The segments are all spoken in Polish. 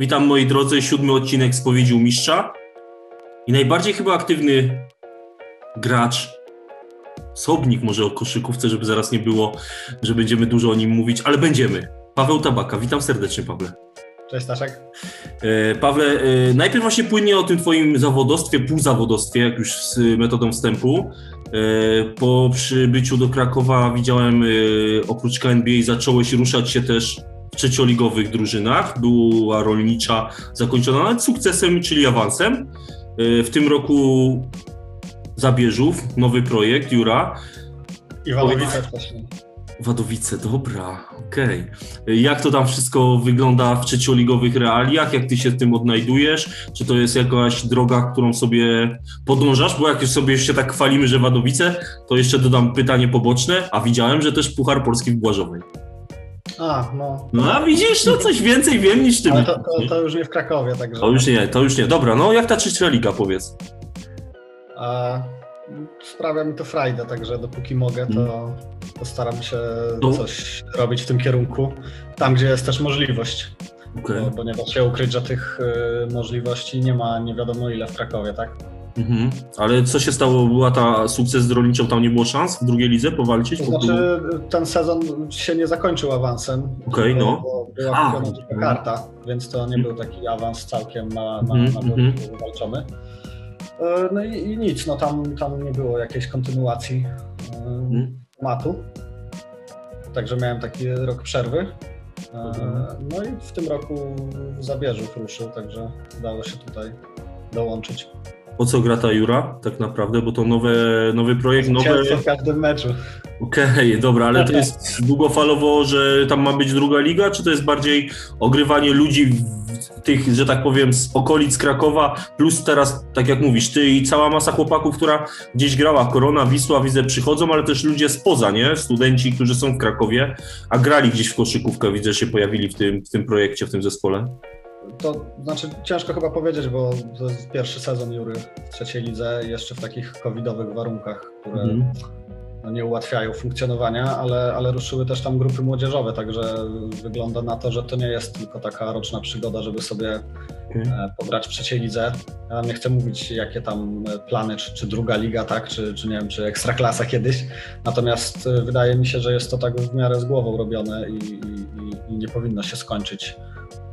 Witam moi drodzy, siódmy odcinek Spowiedzi u Mistrza i najbardziej chyba aktywny gracz, sobnik może o koszykówce, żeby zaraz nie było, że będziemy dużo o nim mówić, ale będziemy. Paweł Tabaka, witam serdecznie Pawle. Cześć Staszek. E, Pawle, e, najpierw właśnie płynnie o tym twoim zawodostwie, półzawodostwie, jak już z metodą wstępu. E, po przybyciu do Krakowa widziałem, oprócz KNBA zacząłeś ruszać się też trzecioligowych drużynach. Była rolnicza zakończona nawet sukcesem, czyli awansem. W tym roku Zabierzów, nowy projekt, Jura. I Walowice wcześniej. Wadowice, dobra, okej. Okay. Jak to tam wszystko wygląda w trzecioligowych realiach? Jak ty się tym odnajdujesz? Czy to jest jakaś droga, którą sobie podążasz? Bo jak już sobie się tak chwalimy, że Wadowice, to jeszcze dodam pytanie poboczne, a widziałem, że też Puchar Polski w Błażowej. A, no. No a widzisz, to coś więcej wiem niż ty. Ale to, to, to, już nie w Krakowie, także. To już nie, to już nie. Dobra, no jak ta trzecia liga, powiedz? A sprawia mi to frajdę, także dopóki mogę, to, mm. to staram się no. coś robić w tym kierunku, tam gdzie jest też możliwość. Okay. Bo, bo, nie da się ukryć, że tych y, możliwości nie ma nie wiadomo ile w Krakowie, tak? Mhm. Ale co się stało? Była ta sukces z rolniczą, tam nie było szans w drugiej lidze powalczyć? To znaczy, ten sezon się nie zakończył awansem. Okej, okay, no. Bo była kupiona karta, więc to nie był taki awans całkiem na, na, mm na mm walczony. E, no i, i, nic, no tam, tam nie było jakiejś kontynuacji hmm. matu. Także miałem taki rok przerwy. E, mhm. No i w tym roku Zabierzów ruszył, także udało się tutaj dołączyć. O co gra ta Jura tak naprawdę? Bo to nowe, nowy projekt, nowe... w każdym meczu. Okej, okay, dobra, ale to jest długofalowo, że tam ma być druga liga, czy to jest bardziej ogrywanie ludzi tych, że tak powiem, z okolic Krakowa, plus teraz, tak jak mówisz, ty i cała masa chłopaków, która gdzieś grała, Korona, Wisła, widzę, przychodzą, ale też ludzie spoza, nie? Studenci, którzy są w Krakowie, a grali gdzieś w koszykówkę, widzę, się pojawili w tym, w tym projekcie, w tym zespole. To znaczy ciężko chyba powiedzieć, bo to jest pierwszy sezon Jury w trzeciej lidze, jeszcze w takich covidowych warunkach, które mm no, nie ułatwiają funkcjonowania, ale, ale ruszyły też tam grupy młodzieżowe, także wygląda na to, że to nie jest tylko taka roczna przygoda, żeby sobie okay. pograć w trzeciej lidze. Ja nie chcę mówić, jakie tam plany, czy, czy druga liga, tak, czy, czy nie wiem, czy ekstraklasa kiedyś. Natomiast e, wydaje mi się, że jest to tak w miarę z głową robione i, i, i nie powinno się skończyć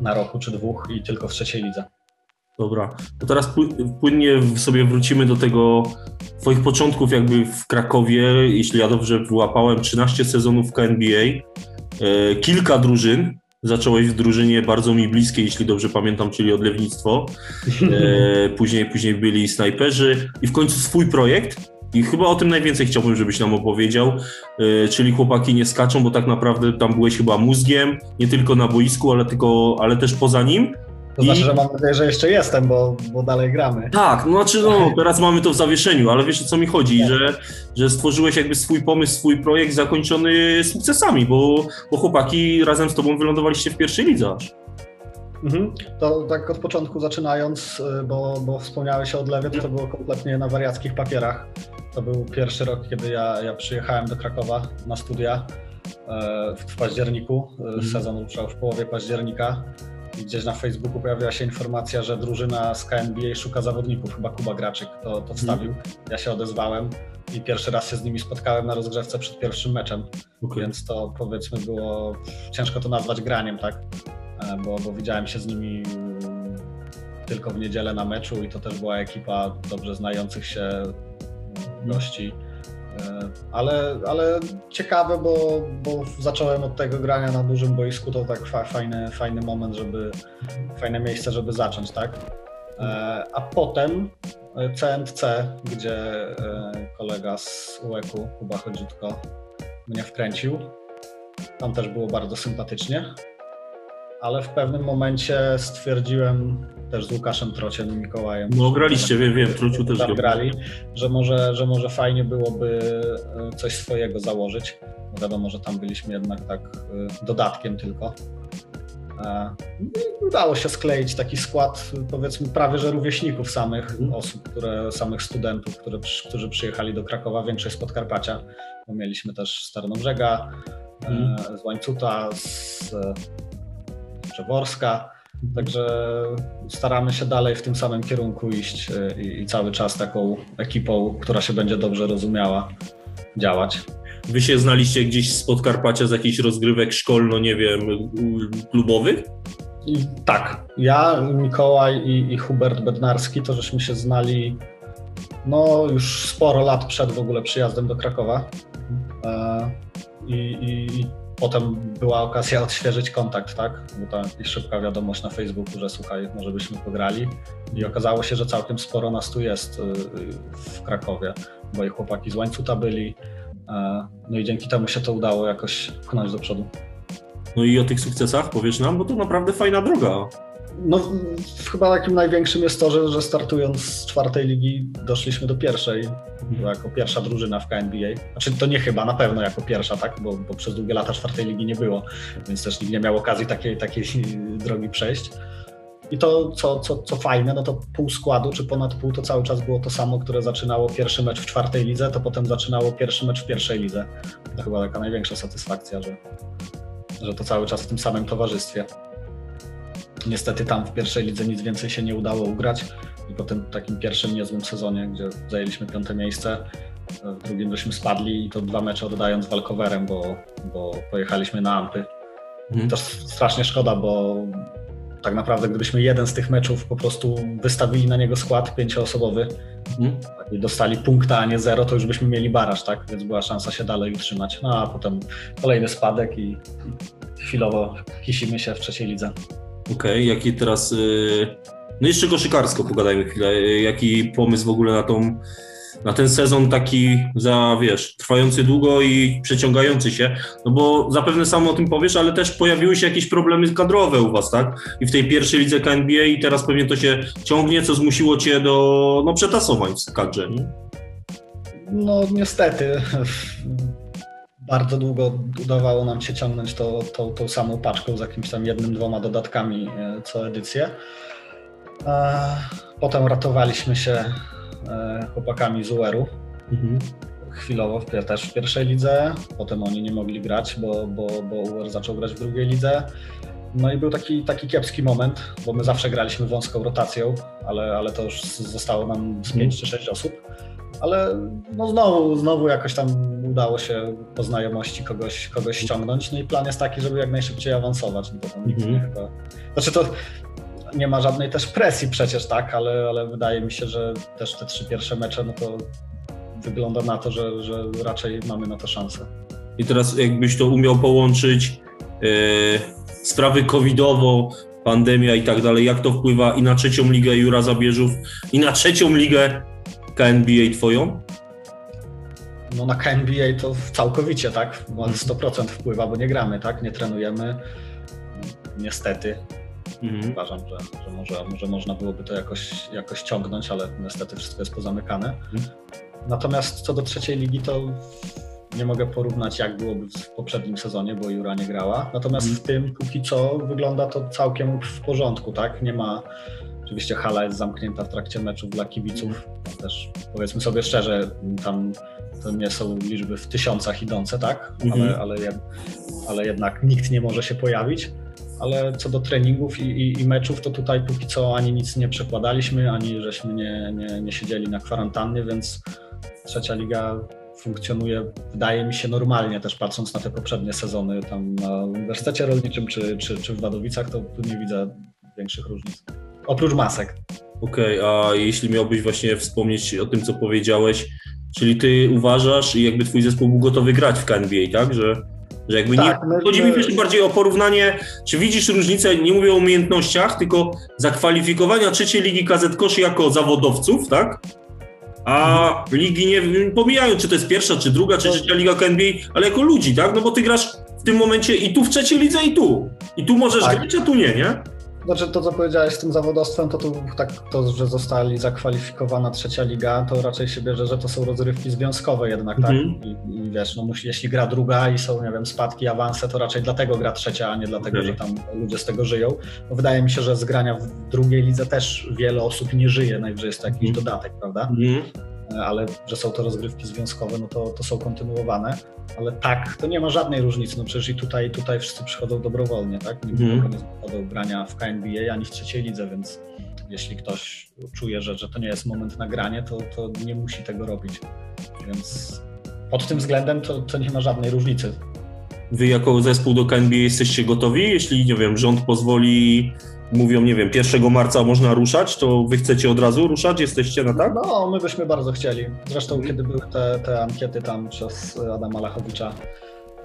na roku czy dwóch i tylko w trzeciej lidze. Dobra, to teraz płynnie sobie wrócimy do tego Twoich początków jakby w Krakowie, jeśli ja dobrze wyłapałem, 13 sezonów w NBA, e, kilka drużyn, zacząłeś w drużynie bardzo mi bliskiej, jeśli dobrze pamiętam, czyli odlewnictwo, e, później, później byli snajperzy i w końcu swój projekt, i chyba o tym najwięcej chciałbym, żebyś nam opowiedział, e, czyli chłopaki nie skaczą, bo tak naprawdę tam byłeś chyba mózgiem, nie tylko na boisku, ale, tylko, ale też poza nim. To I... znaczy, że mam nadzieję, że jeszcze jestem, bo, bo dalej gramy. Tak, no znaczy no, teraz mamy to w zawieszeniu, ale wiesz o co mi chodzi, tak. że, że stworzyłeś jakby swój pomysł, swój projekt zakończony sukcesami, bo, bo chłopaki razem z tobą wylądowaliście w pierwszej lidze aż. Mhm. To tak od początku zaczynając, y, bo, bo wspomniałeś o odlewie, to, to było kompletnie na wariackich papierach. To był pierwszy rok, kiedy ja, ja przyjechałem do Krakowa na studia e, w, październiku. E, mhm. Sezon ruszał w połowie października. I gdzieś na Facebooku pojawiła się informacja, że drużyna z KNBA szuka zawodników, chyba Kuba Graczyk to, to mhm. wstawił. Ja się odezwałem i pierwszy raz się z nimi spotkałem na rozgrzewce przed pierwszym meczem, okay. więc to powiedzmy było, ciężko to nazwać graniem, tak? E, bo, bo widziałem się z nimi mm, tylko w niedzielę na meczu i to też była ekipa dobrze znających się gości. E, ale, ale ciekawe, bo, bo zacząłem od tego grania na dużym boisku, to tak fa, fajny, fajny moment, żeby, fajne miejsce, żeby zacząć, tak? E, a potem CNC, gdzie kolega z UEK-u, Kuba Chodziutko, mnie wkręcił. Tam też było bardzo sympatycznie ale w pewnym momencie stwierdziłem też z Łukaszem Trociem i Mikołajem. No graliście, wiem, wiem, Trociu też tam grali, że może, że może fajnie byłoby e, coś swojego założyć. Bo wiadomo, że tam byliśmy jednak tak e, dodatkiem tylko. E, I udało się skleić taki skład, powiedzmy, prawie że rówieśników samych mhm. osób, które, samych studentów, które, którzy przyjechali do Krakowa, większość z Podkarpacia. Bo mieliśmy też z Tarnobrzega, mm. z Łańcuta, z Przeworska, Także staramy się dalej w tym samym kierunku iść y, i, i cały czas taką ekipą, która się będzie dobrze rozumiała, działać. Wy się znaliście gdzieś z Podkarpacia z jakichś rozgrywek szkolno, nie wiem, klubowych? I tak, ja, Mikołaj i, i Hubert Bednarski, to żeśmy się znali no już sporo lat przed w ogóle przyjazdem do Krakowa. E, i, i potem była okazja odświeżyć kontakt, tak? Bo ta szybka wiadomość na Facebooku, że słuchaj, może byśmy pograli. I okazało się, że całkiem sporo nas tu jest y, w Krakowie, bo i chłopaki z łańcuta byli. E, no i dzięki temu się to udało jakoś pchnąć do przodu. No i o tych sukcesach powiesz nam, bo to naprawdę fajna droga. No, chyba takim największym jest to, że, że startując z czwartej ligi doszliśmy do pierwszej, jako pierwsza drużyna w KNBA. Znaczy to nie chyba, na pewno jako pierwsza, tak? Bo, bo przez długie lata czwartej ligi nie było, więc też nikt nie miał okazji takiej, takiej drogi przejść. I to, co, co, co fajne, no to pół składu, czy ponad pół, to cały czas było to samo, które zaczynało pierwszy mecz w czwartej lidze, to potem zaczynało pierwszy mecz w pierwszej lidze. To chyba taka największa satysfakcja, że, że to cały czas w tym samym towarzystwie. Niestety tam w pierwszej lidze nic więcej się nie udało ugrać i po tym takim pierwszym niezłym sezonie, gdzie zajęliśmy piąte miejsce, w drugim żeśmy spadli i to dwa mecze oddając walkowerem, bo, bo pojechaliśmy na Ampy. Mhm. To strasznie szkoda, bo tak naprawdę gdybyśmy jeden z tych meczów po prostu wystawili na niego skład pięcioosobowy mhm. i dostali punkta, a nie zero, to już byśmy mieli baraż, tak? Więc była szansa się dalej utrzymać. No a potem kolejny spadek i, i chwilowo kisimy się w trzeciej lidze. Okej, okay, jaki teraz. Y, no jeszcze koszykarsko pogadajmy chwilę. Y, jaki pomysł w ogóle na tą. Na ten sezon taki za, wiesz, trwający długo i przeciągający się, no bo zapewne sam o tym powiesz, ale też pojawiły się jakieś problemy kadrowe u was, tak? I w tej pierwszej lidze KNBA i teraz pewnie to się ciągnie, co zmusiło cię do, no, przetasowań w kadrze, nie? No niestety bardzo długo udawało nam się ciągnąć to, to, tą samą paczką z jakimś tam jednym, dwoma dodatkami e, co edycję. Potem ratowaliśmy się e, chłopakami z UR-u. Mhm. Chwilowo też w pierwszej lidze, potem oni nie mogli grać, bo, bo, bo UR zaczął grać w drugiej lidze. No i był taki, taki kiepski moment, bo my zawsze graliśmy wąską rotacją, ale, ale to już zostało nam z 5 czy 6 osób ale no znowu, znowu jakoś tam udało się po znajomości kogoś, kogoś ściągnąć. No i plan jest taki, żeby jak najszybciej awansować. No to tam mm -hmm. chyba... Znaczy to nie ma żadnej też presji przecież, tak, ale, ale wydaje mi się, że też te trzy pierwsze mecze, no to wygląda na to, że, że raczej mamy na to szansę. I teraz jakbyś to umiał połączyć yy, sprawy covidowo, pandemia i tak dalej, jak to wpływa i na trzecią ligę Jura Zabierzów, i na trzecią ligę KNBA twoją? No na KNBA to całkowicie, tak? 100% wpływa, bo nie gramy, tak? Nie trenujemy. Niestety. Mhm. Uważam, że, że może, może można byłoby to jakoś, jakoś ciągnąć, ale niestety wszystko jest pozamykane. Mhm. Natomiast co do trzeciej ligi, to nie mogę porównać, jak byłoby w poprzednim sezonie, bo Jura nie grała. Natomiast mhm. w tym póki co wygląda to całkiem w porządku, tak? Nie ma Oczywiście hala jest zamknięta w trakcie meczów dla kibiców. Też powiedzmy sobie szczerze, tam to nie są liczby w tysiącach idące, tak? Mhm. Ale, ale, ale jednak nikt nie może się pojawić. Ale co do treningów i, i, i, meczów, to tutaj póki co ani nic nie przekładaliśmy, ani żeśmy nie, nie, nie siedzieli na kwarantannie, więc trzecia liga funkcjonuje, wydaje mi się, normalnie też patrząc na te poprzednie sezony tam na Uniwersytecie Rolniczym czy, czy, czy w Wadowicach, to tu nie widzę większych różnic. Oprócz masek. Okej, okay, a jeśli miałbyś właśnie wspomnieć o tym, co powiedziałeś, czyli ty uważasz i jakby twój zespół był gotowy grać w KNBA, tak? Że, że jakby tak, nie... Chodzi mi wiesz, bardziej o porównanie, czy widzisz różnicę, nie mówię o umiejętnościach, tylko zakwalifikowania trzeciej ligi KZ Koszy jako zawodowców, tak? A ligi nie pomijają, czy to jest pierwsza, czy druga, czy trzecia liga KNBA, ale jako ludzi, tak? No bo ty grasz w tym momencie i tu w trzeciej lidze, i tu. I tu możesz tak. grać, a tu nie, nie? Znaczy to, co powiedziałeś z tym zawodowstwem, to, to tak, to, że zostali zakwalifikowana trzecia liga, to raczej się bierze, że to są rozrywki związkowe jednak, tak? Mm -hmm. I, I, wiesz, no musi, jeśli gra druga i są, nie wiem, spadki, awanse, to raczej dlatego gra trzecia, a nie dlatego, okay. że tam ludzie z tego żyją. Bo wydaje mi się, że z grania w drugiej lidze też wiele osób nie żyje, najwyżej jest to jakiś mm -hmm. dodatek, prawda? Mm -hmm. Ale że są to rozgrywki związkowe, no to, to są kontynuowane. Ale tak, to nie ma żadnej różnicy. No przecież i tutaj, tutaj wszyscy przychodzą dobrowolnie, tak? Nikt mm. nie zakładał grania w KNBA ani w trzeciej lidze, więc jeśli ktoś czuje, że, że to nie jest moment na granie, to, to nie musi tego robić. Więc pod tym względem to, to nie ma żadnej różnicy. Wy jako zespół do KNBA jesteście gotowi? Jeśli, nie wiem, rząd pozwoli mówią, nie wiem, 1 marca można ruszać, to wy chcecie od razu ruszać? Jesteście na tak? No, my byśmy bardzo chcieli. Zresztą, kiedy były te, te ankiety tam przez Adama Lachowicza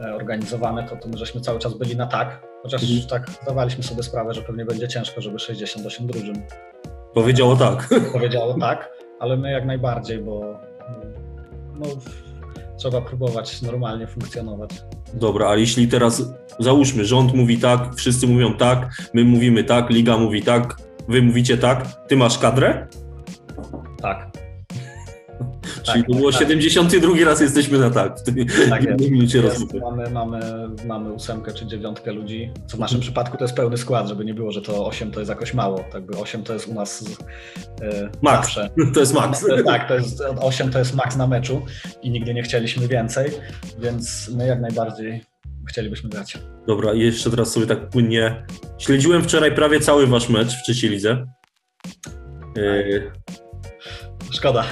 e, organizowane, to, to my żeśmy cały czas byli na tak. Chociaż mhm. tak zdawaliśmy sobie sprawę, że pewnie będzie ciężko, żeby 68 drużyn. Powiedziało tak. Powiedziało tak, ale my jak najbardziej, bo no, trzeba próbować normalnie funkcjonować. Dobra, a jeśli teraz załóżmy, rząd mówi tak, wszyscy mówią tak, my mówimy tak, liga mówi tak, wy mówicie tak, ty masz kadrę? Tak. Czyli tak, to było tak. 72 raz jesteśmy na tak. W tej tak minucie jest, mamy, mamy, mamy ósemkę czy dziewiątkę ludzi, co w naszym przypadku to jest pełny skład, żeby nie było, że to 8 to jest jakoś mało. Tak by 8 to jest u nas e, max. zawsze. To jest max. Tak, to jest 8 to jest max na meczu i nigdy nie chcieliśmy więcej, więc my jak najbardziej chcielibyśmy grać. Dobra, i jeszcze teraz sobie tak płynnie. Śledziłem wczoraj prawie cały wasz mecz w trzeciej lidze. Yy... Szkoda.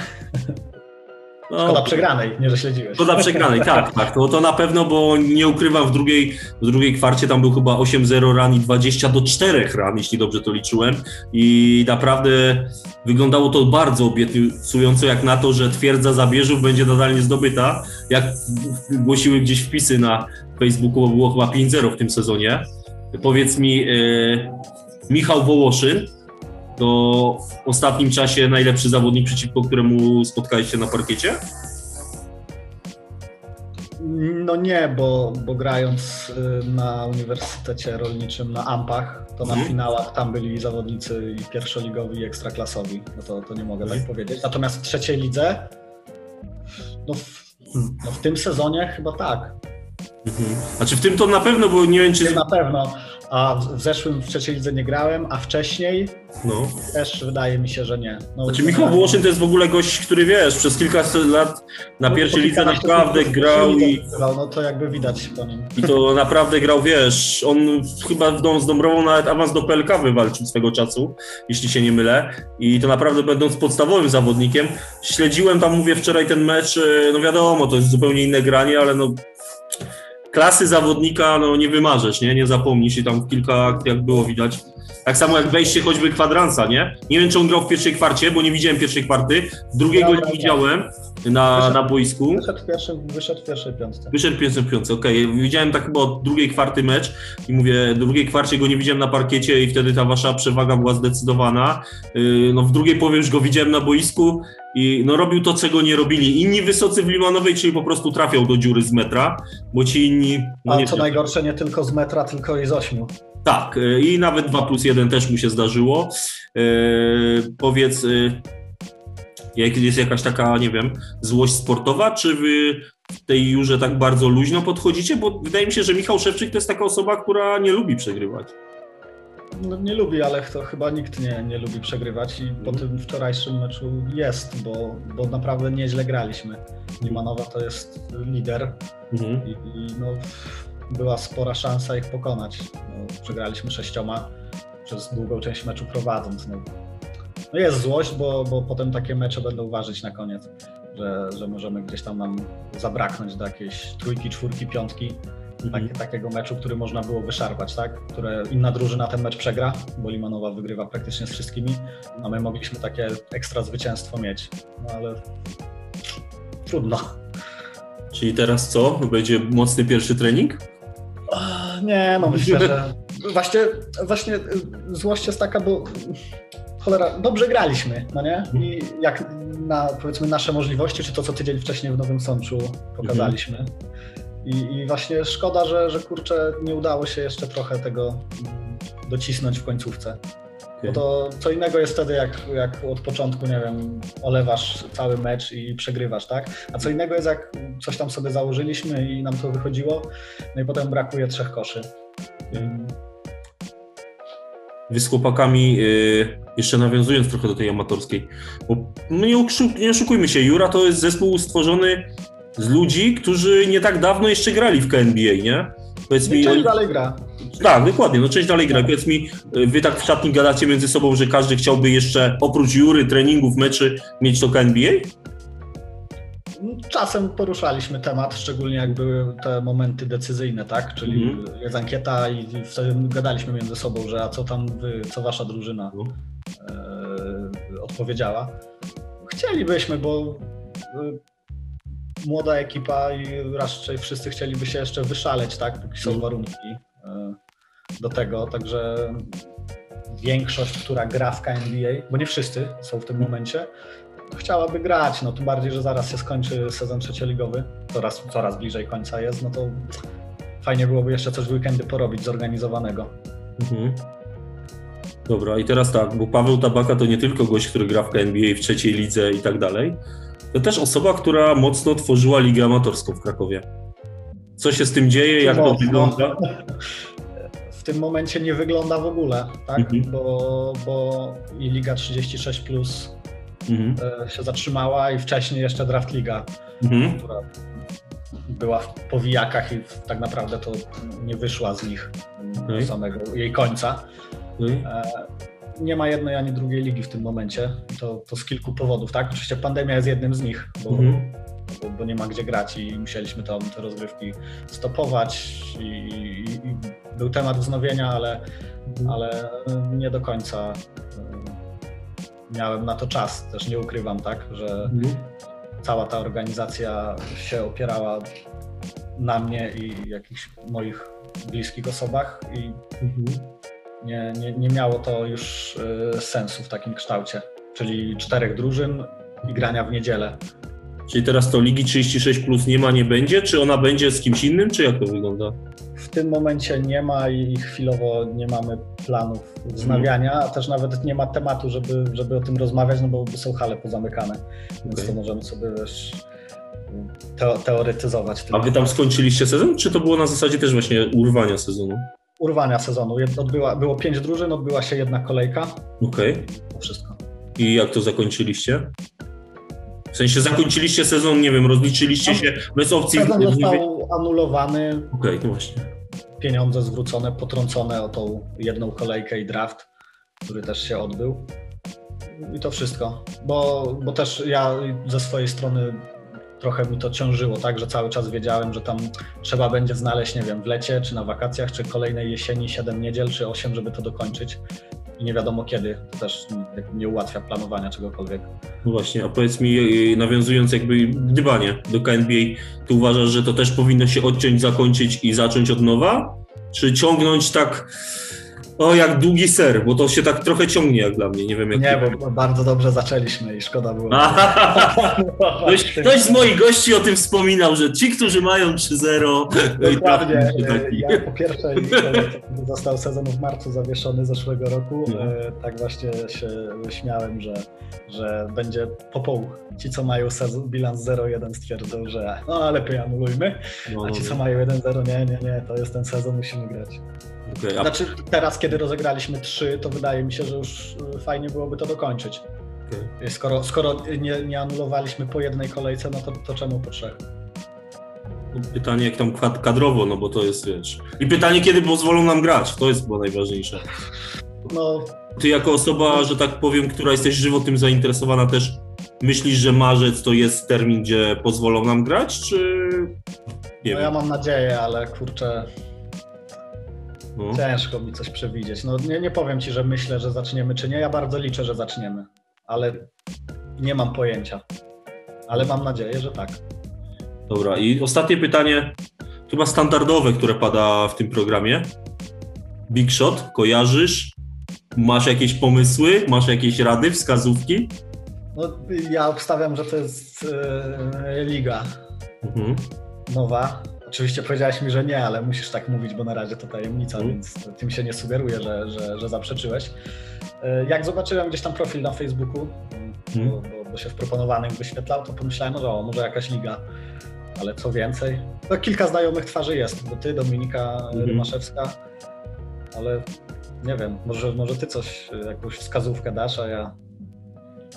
No, Szkoda przegranej, nie że śledziłeś. Szkoda przegranej, tak, tak. To, to na pewno, bo nie ukrywam, w drugiej, w drugiej kwarcie tam był chyba 8-0 ran i 20 do 4 ran, jeśli dobrze to liczyłem. I naprawdę wyglądało to bardzo obiecująco, jak na to, że twierdza Zabierzów będzie nadal niezdobyta. Jak głosiły gdzieś wpisy na Facebooku, bo było chyba 5-0 w tym sezonie. Powiedz mi, e, Michał Wołoszyn, to w ostatnim czasie najlepszy zawodnik, przeciwko któremu spotkaliście na parkiecie? No nie, bo, bo grając y, na Uniwersytecie Rolniczym na Ampach, to na hmm. finałach tam byli zawodnicy i pierwszoligowi i ekstraklasowi. No to, to nie mogę tak powiedzieć. Natomiast w trzeciej lidze, no w, no w tym sezonie chyba tak. Mhm. Znaczy w tym to na pewno, bo nie wiem czy... Na pewno, a w zeszłym w trzeciej lidze nie grałem, a wcześniej no. też wydaje mi się, że nie. No, znaczy Michał Włoszyn to jest w ogóle gość, który wiesz, przez kilka lat na no, pierwszej lidze naprawdę grał i... No to jakby widać po nim. I to naprawdę grał, wiesz, on chyba w dom z Dąbrową nawet awans do PLK wywalczył swego czasu, jeśli się nie mylę. I to naprawdę będąc podstawowym zawodnikiem, śledziłem tam, mówię, wczoraj ten mecz, e, no wiadomo, to jest zupełnie inne granie, ale no klasy zawodnika no, nie wymarzesz, nie? nie zapomnisz i tam kilka akcjach było widać. Tak samo jak wejście choćby kwadransa, nie? Nie wiem, czy on grał w pierwszej kwarcie, bo nie widziałem pierwszej kwarty. Drugiego nie widziałem na, wyszedł, na boisku. Wyszedł w, pierwszej, wyszedł w pierwszej piątce. Wyszedł w pierwszej piątce, okej. Okay. Widziałem tak chyba od drugiej kwarty mecz i mówię, drugiej kwarcie go nie widziałem na parkiecie i wtedy ta wasza przewaga była zdecydowana. Yy, no w drugiej połowie już go widziałem na boisku i no robił to, czego nie robili inni wysocy w Limanowej, czyli po prostu trafiał do dziury z metra, bo ci inni... No A co najgorsze, nie tylko z metra, tylko i z ośmiu. Tak, y, i nawet 2 plus 1 też mu się zdarzyło. Yy, powiedz, yy, jest jakaś taka, nie wiem, złość sportowa, czy wy w tej jurze tak bardzo luźno podchodzicie? Bo wydaje mi się, że Michał Szewczyk to jest taka osoba, która nie lubi przegrywać. No, nie lubi, ale to chyba nikt nie, nie lubi przegrywać i po tym wczorajszym meczu jest, bo, bo naprawdę nieźle graliśmy. Limanowa to jest lider mhm. i, i no, była spora szansa ich pokonać. No, przegraliśmy sześcioma przez długą część meczu prowadząc. No, no jest złość, bo, bo potem takie mecze będą ważyć na koniec, że, że możemy gdzieś tam nam zabraknąć do jakiejś trójki, czwórki, piątki. Mhm. takiego meczu, który można było wyszarpać, tak? Które inna drużyna ten mecz przegra, bo Limanowa wygrywa praktycznie z wszystkimi, a my mogliśmy takie ekstra zwycięstwo mieć. No ale trudno. Czyli teraz co? Będzie mocny pierwszy trening? Nie, no myślę, że właśnie, właśnie y, złość jest taka, bo cholera, dobrze graliśmy, no nie? I jak na powiedzmy nasze możliwości, czy to co tydzień wcześniej w Nowym Sączu pokazaliśmy. Mhm. I, I, właśnie szkoda, że, że kurczę nie udało się jeszcze trochę tego docisnąć w końcówce. Bo to co innego jest wtedy, jak, jak od początku, nie wiem, olewasz cały mecz i przegrywasz, tak? A co innego jest, jak coś tam sobie założyliśmy i nam to wychodziło, no i potem brakuje trzech koszy. wy z chłopakami, yy, jeszcze nawiązując trochę do tej amatorskiej, bo no nie oszukujmy się, Jura to jest zespół stworzony z ludzi, którzy nie tak dawno jeszcze grali w KNBA, nie? Powiedz mi, część dalej gra. Tak, dokładnie, no część dalej gra. Powiedz mi, wy tak w szatni gadacie między sobą, że każdy chciałby jeszcze oprócz jury, treningów, meczy mieć to KNBA? Czasem poruszaliśmy temat, szczególnie jak były te momenty decyzyjne, tak? Czyli mm. jest ankieta i wtedy gadaliśmy między sobą, że a co tam wy, co wasza drużyna no. e, odpowiedziała. Chcielibyśmy, bo e, młoda ekipa i raczej wszyscy chcieliby się jeszcze wyszaleć, tak? Póki są mm. warunki e, do tego, także większość, która gra w KNBA, bo nie wszyscy są w tym momencie, chciałaby grać, no tym bardziej, że zaraz się skończy sezon trzecioligowy, coraz, coraz bliżej końca jest, no to fajnie byłoby jeszcze coś w weekendy porobić zorganizowanego. Mhm. Dobra, i teraz tak, bo Paweł Tabaka to nie tylko gość, który gra w NBA w trzeciej lidze i tak dalej, to też osoba, która mocno tworzyła ligę amatorską w Krakowie. Co się z tym dzieje, jak to wygląda? W tym momencie nie wygląda w ogóle, tak? Mhm. Bo, bo i Liga 36 plus mhm. E, się zatrzymała i wcześniej jeszcze Draft Liga, mhm. która była w powijakach i tak naprawdę to nie wyszła z nich do samego jej końca. E, nie ma jednej ani drugiej ligi w tym momencie. To, to z kilku powodów, tak? Oczywiście pandemia jest jednym z nich, bo, mhm. bo, bo, nie ma gdzie grać i musieliśmy tam te rozgrywki stopować i, i, i był temat wznowienia, ale, mhm. ale nie do końca miałem na to czas, też nie ukrywam, tak, że mhm. cała ta organizacja się opierała na mnie i jakichś moich bliskich osobach i mhm. Nie, nie, nie miało to już y, sensu w takim kształcie, czyli czterech drużyn i grania w niedzielę. Czyli teraz to Ligi 36 plus nie ma, nie będzie? Czy ona będzie z kimś innym, czy jak to wygląda? W tym momencie nie ma i chwilowo nie mamy planów wznawiania, a też nawet nie ma tematu, żeby, żeby o tym rozmawiać, no bo są hale pozamykane, więc okay. to możemy sobie wiesz, teoretyzować. A wy tam skończyliście sezon, czy to było na zasadzie też właśnie urwania sezonu? Urwania sezonu. Odbyła, było pięć drużyn, odbyła się jedna kolejka. Okej. Okay. To wszystko. I jak to zakończyliście? W sensie zakończyliście sezon, nie wiem, rozliczyliście się bez opcji... Sezon został anulowany. Okej, okay, no właśnie. Pieniądze zwrócone, potrącone o tą jedną kolejkę i draft, który też się odbył. I to wszystko. Bo, bo też ja ze swojej strony trochę mi to ciążyło, tak, że cały czas wiedziałem, że tam trzeba będzie znaleźć, nie wiem, w lecie, czy na wakacjach, czy kolejnej jesieni 7 niedziel, czy 8, żeby to dokończyć i nie wiadomo kiedy. To też nie ułatwia planowania czegokolwiek. No właśnie, a powiedz mi, e, nawiązując jakby gdybanie do KNBA, ty uważasz, że to też powinno się odciąć, zakończyć i zacząć od nowa? Czy ciągnąć tak o, jak długi ser, bo to się tak trochę ciągnie jak dla mnie, nie wiem jak... Nie, bo bardzo dobrze zaczęliśmy i szkoda było. ktoś, ktoś z moich gości o tym wspominał, że ci, którzy mają 3-0... Dokładnie, ja po pierwsze został sezon w marcu zawieszony zeszłego roku, no. E, tak właśnie się śmiałem, że, że będzie po pół. Ci, co mają sezon, bilans 0-1 stwierdzą, że no lepiej anulujmy, no, a ci, co mają 1-0, nie, nie, nie, to jest ten sezon, musimy grać. Okay, a... Znaczy teraz, kiedy rozegraliśmy trzy, to wydaje mi się, że już y, fajnie byłoby to dokończyć. Okay. Skoro, skoro nie, nie, anulowaliśmy po jednej kolejce, no to, to czemu po trzech? Pytanie, jak tam kadrowo, no bo to jest, wiesz. I pytanie, kiedy pozwolą nam grać, to jest chyba najważniejsze. No. Ty jako osoba, że tak powiem, która jesteś żywo tym zainteresowana też, myślisz, że marzec to jest termin, gdzie pozwolą nam grać, czy... Nie no wiem. ja mam nadzieję, ale kurczę, no. Ciężko mi coś przewidzieć. No nie, nie powiem ci, że myślę, że zaczniemy czy nie. Ja bardzo liczę, że zaczniemy, ale nie mam pojęcia. Ale mam nadzieję, że tak. Dobra, i ostatnie pytanie, chyba standardowe, które pada w tym programie. Big Shot, kojarzysz? Masz jakieś pomysły? Masz jakieś rady, wskazówki? No, ja obstawiam, że to jest yy, liga mhm. nowa. Oczywiście powiedziałeś mi, że nie, ale musisz tak mówić, bo na razie to tajemnica, mm. więc tym się nie sugeruję, że, że, że zaprzeczyłeś. E, jak zobaczyłem gdzieś tam profil na Facebooku, mm. bo, bo, bo, się w proponowanym wyświetlał, to pomyślałem, że o, może jakaś liga, ale co więcej. No, kilka znajomych twarzy jest, bo ty, Dominika mm. Rymaszewska, ale nie wiem, może, może ty coś, jakąś wskazówkę dasz, a ja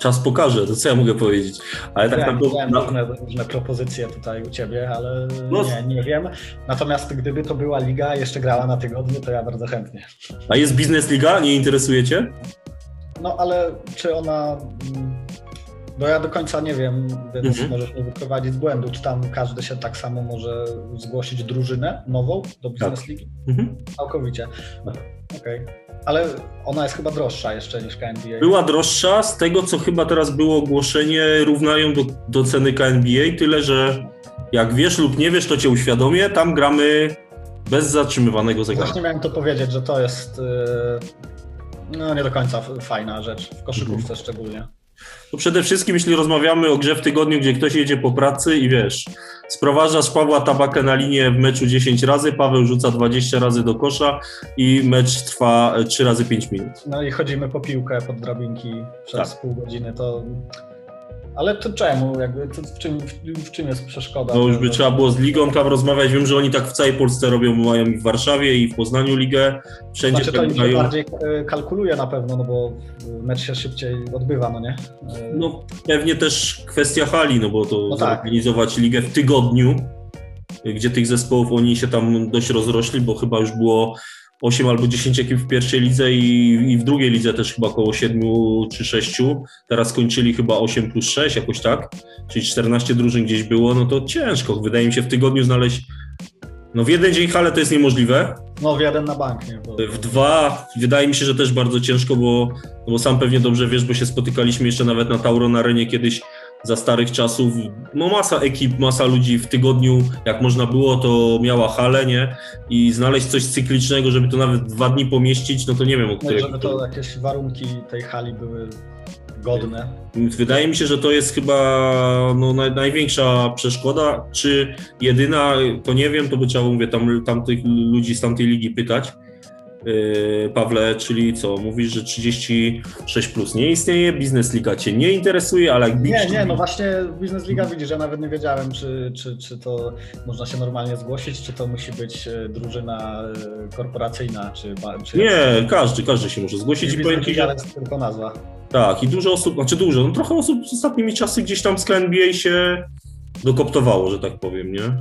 czas pokaże, to co ja mogę powiedzieć. Ale tak ja naprawdę... Na... Różne, różne propozycje tutaj u ciebie, ale no. nie, nie wiem. Natomiast gdyby to była liga jeszcze grała na tygodniu, to ja bardzo chętnie. A jest biznes liga? Nie interesuje cię? No ale czy ona... Bo ja do końca nie wiem, więc mhm. możesz mnie wyprowadzić z błędu. Czy tam każdy się tak samo może zgłosić drużynę nową do tak. ligi? Mhm. Całkowicie. Okej. Okay. Ale ona jest chyba droższa jeszcze niż KNBA. Była droższa, z tego co chyba teraz było ogłoszenie, równają do, do ceny KNBA, tyle że jak wiesz lub nie wiesz, to cię uświadomię, tam gramy bez zatrzymywanego zegarka. Właśnie miałem to powiedzieć, że to jest yy, no nie do końca fajna rzecz, w koszykówce mhm. szczególnie. To przede wszystkim, jeśli rozmawiamy o grze w tygodniu, gdzie ktoś jedzie po pracy i wiesz, sprowadzasz Pawła Tabakę na linię w meczu 10 razy, Paweł rzuca 20 razy do kosza i mecz trwa 3 razy 5 minut. No i chodzimy po piłkę pod drabinki przez tak. pół godziny, to ale to czemu? Jakby, to w, czym, w, czym jest przeszkoda? No już by trzeba było z ligą tam rozmawiać. Wiem, że oni tak w całej Polsce robią, mają i w Warszawie, i w Poznaniu ligę. Wszędzie znaczy, to się bardziej e, kalkuluje na pewno, no bo mecz się szybciej odbywa, no nie? E, no pewnie też kwestia hali, no bo to no tak. zorganizować ligę w tygodniu, gdzie tych zespołów oni się tam dość rozrośli, bo chyba już było 8 albo 10 ekip w pierwszej lidze i, i, w drugiej lidze też chyba około 7 czy 6. Teraz skończyli chyba 8 plus 6, jakoś tak, czyli 14 drużyn gdzieś było, no to ciężko. Wydaje mi się w tygodniu znaleźć. No w jeden dzień hale to jest niemożliwe. No w jeden na bank, nie? Bo... W dwa wydaje mi się, że też bardzo ciężko, bo, no bo sam pewnie dobrze wiesz, bo się spotykaliśmy jeszcze nawet na Tauron Arenie kiedyś za starych czasów, no masa ekip, masa ludzi w tygodniu, jak można było, to miała halę, nie? I znaleźć coś cyklicznego, żeby to nawet dwa dni pomieścić, no to nie wiem, o której... No, żeby to jakieś warunki tej hali były godne. Wydaje mi się, że to jest chyba no, naj, największa przeszkoda, czy jedyna, to nie wiem, to by trzeba, mówię, tam, tamtych ludzi z tamtej ligi pytać, Pawle, czyli co? Mówisz, że 36 plus nie istnieje, Biznes Liga Cię nie interesuje, ale jak Nie, nie, no właśnie Biznes Liga widzisz, ja nawet nie wiedziałem, czy, czy, czy to można się normalnie zgłosić, czy to musi być e, drużyna e, korporacyjna, czy... czy nie, każdy, każdy się może zgłosić i powiem Ci, że... jest tylko nazwa. Tak, i dużo osób, znaczy dużo, no trochę osób z ostatnimi czasy gdzieś tam z KNBA się dokoptowało, że tak powiem, nie?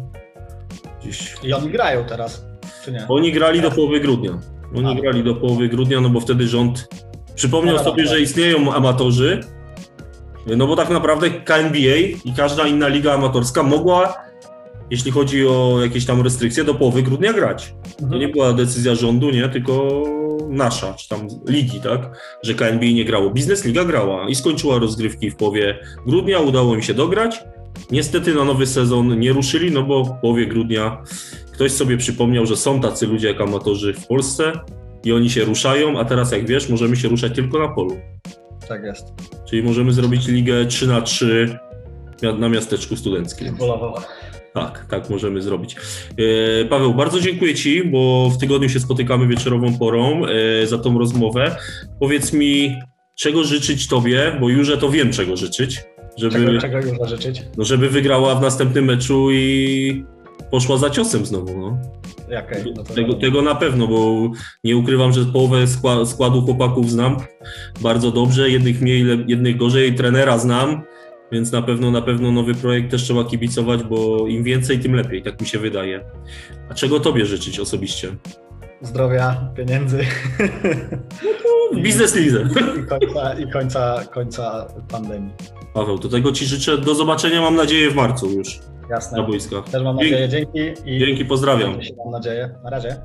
Gdzieś... I oni grają teraz, czy nie? Oni grali do połowy grudnia. Oni A. grali do połowy grudnia, no bo wtedy rząd przypomniał no, sobie, że istnieją amatorzy, no bo tak naprawdę KNBA i każda inna liga amatorska mogła, jeśli chodzi o jakieś tam restrykcje, do połowy grudnia grać. To mhm. nie była decyzja rządu, nie, tylko nasza, czy tam ligi, tak, że KNBA nie grało. Biznes Liga grała i skończyła rozgrywki w połowie grudnia, udało im się dograć. Niestety na nowy sezon nie ruszyli, no bo w połowie grudnia ktoś sobie przypomniał, że są tacy ludzie jak amatorzy w Polsce i oni się ruszają, a teraz jak wiesz, możemy się ruszać tylko na polu. Tak jest. Czyli możemy zrobić ligę 3 na 3 na miasteczku studenckim. Tak, tak możemy zrobić. E, Paweł, bardzo dziękuję Ci, bo w tygodniu się spotykamy wieczorową porą e, za tą rozmowę. Powiedz mi, czego życzyć Tobie, bo już to wiem, czego życzyć. Żeby, czego, czego już życzyć? No, żeby wygrała w następnym meczu i poszła za ciosem znowu. No. Okay, no tego, tego, na pewno, bo nie ukrywam, że połowę składu chłopaków znam bardzo dobrze, jednych mniej, jednych gorzej, trenera znam, więc na pewno, na pewno nowy projekt też trzeba kibicować, bo im więcej, tym lepiej, tak mi się wydaje. A czego tobie życzyć osobiście? Zdrowia, pieniędzy. No biznes lidze. I, końca, i końca, końca pandemii. Paweł, do tego Ci życzę. Do zobaczenia, mam nadzieję, w marcu już. Jasne. Na boiskach. Też mam nadzieję. Dzięki. I Dzięki, pozdrawiam. Mam nadzieję. Na razie.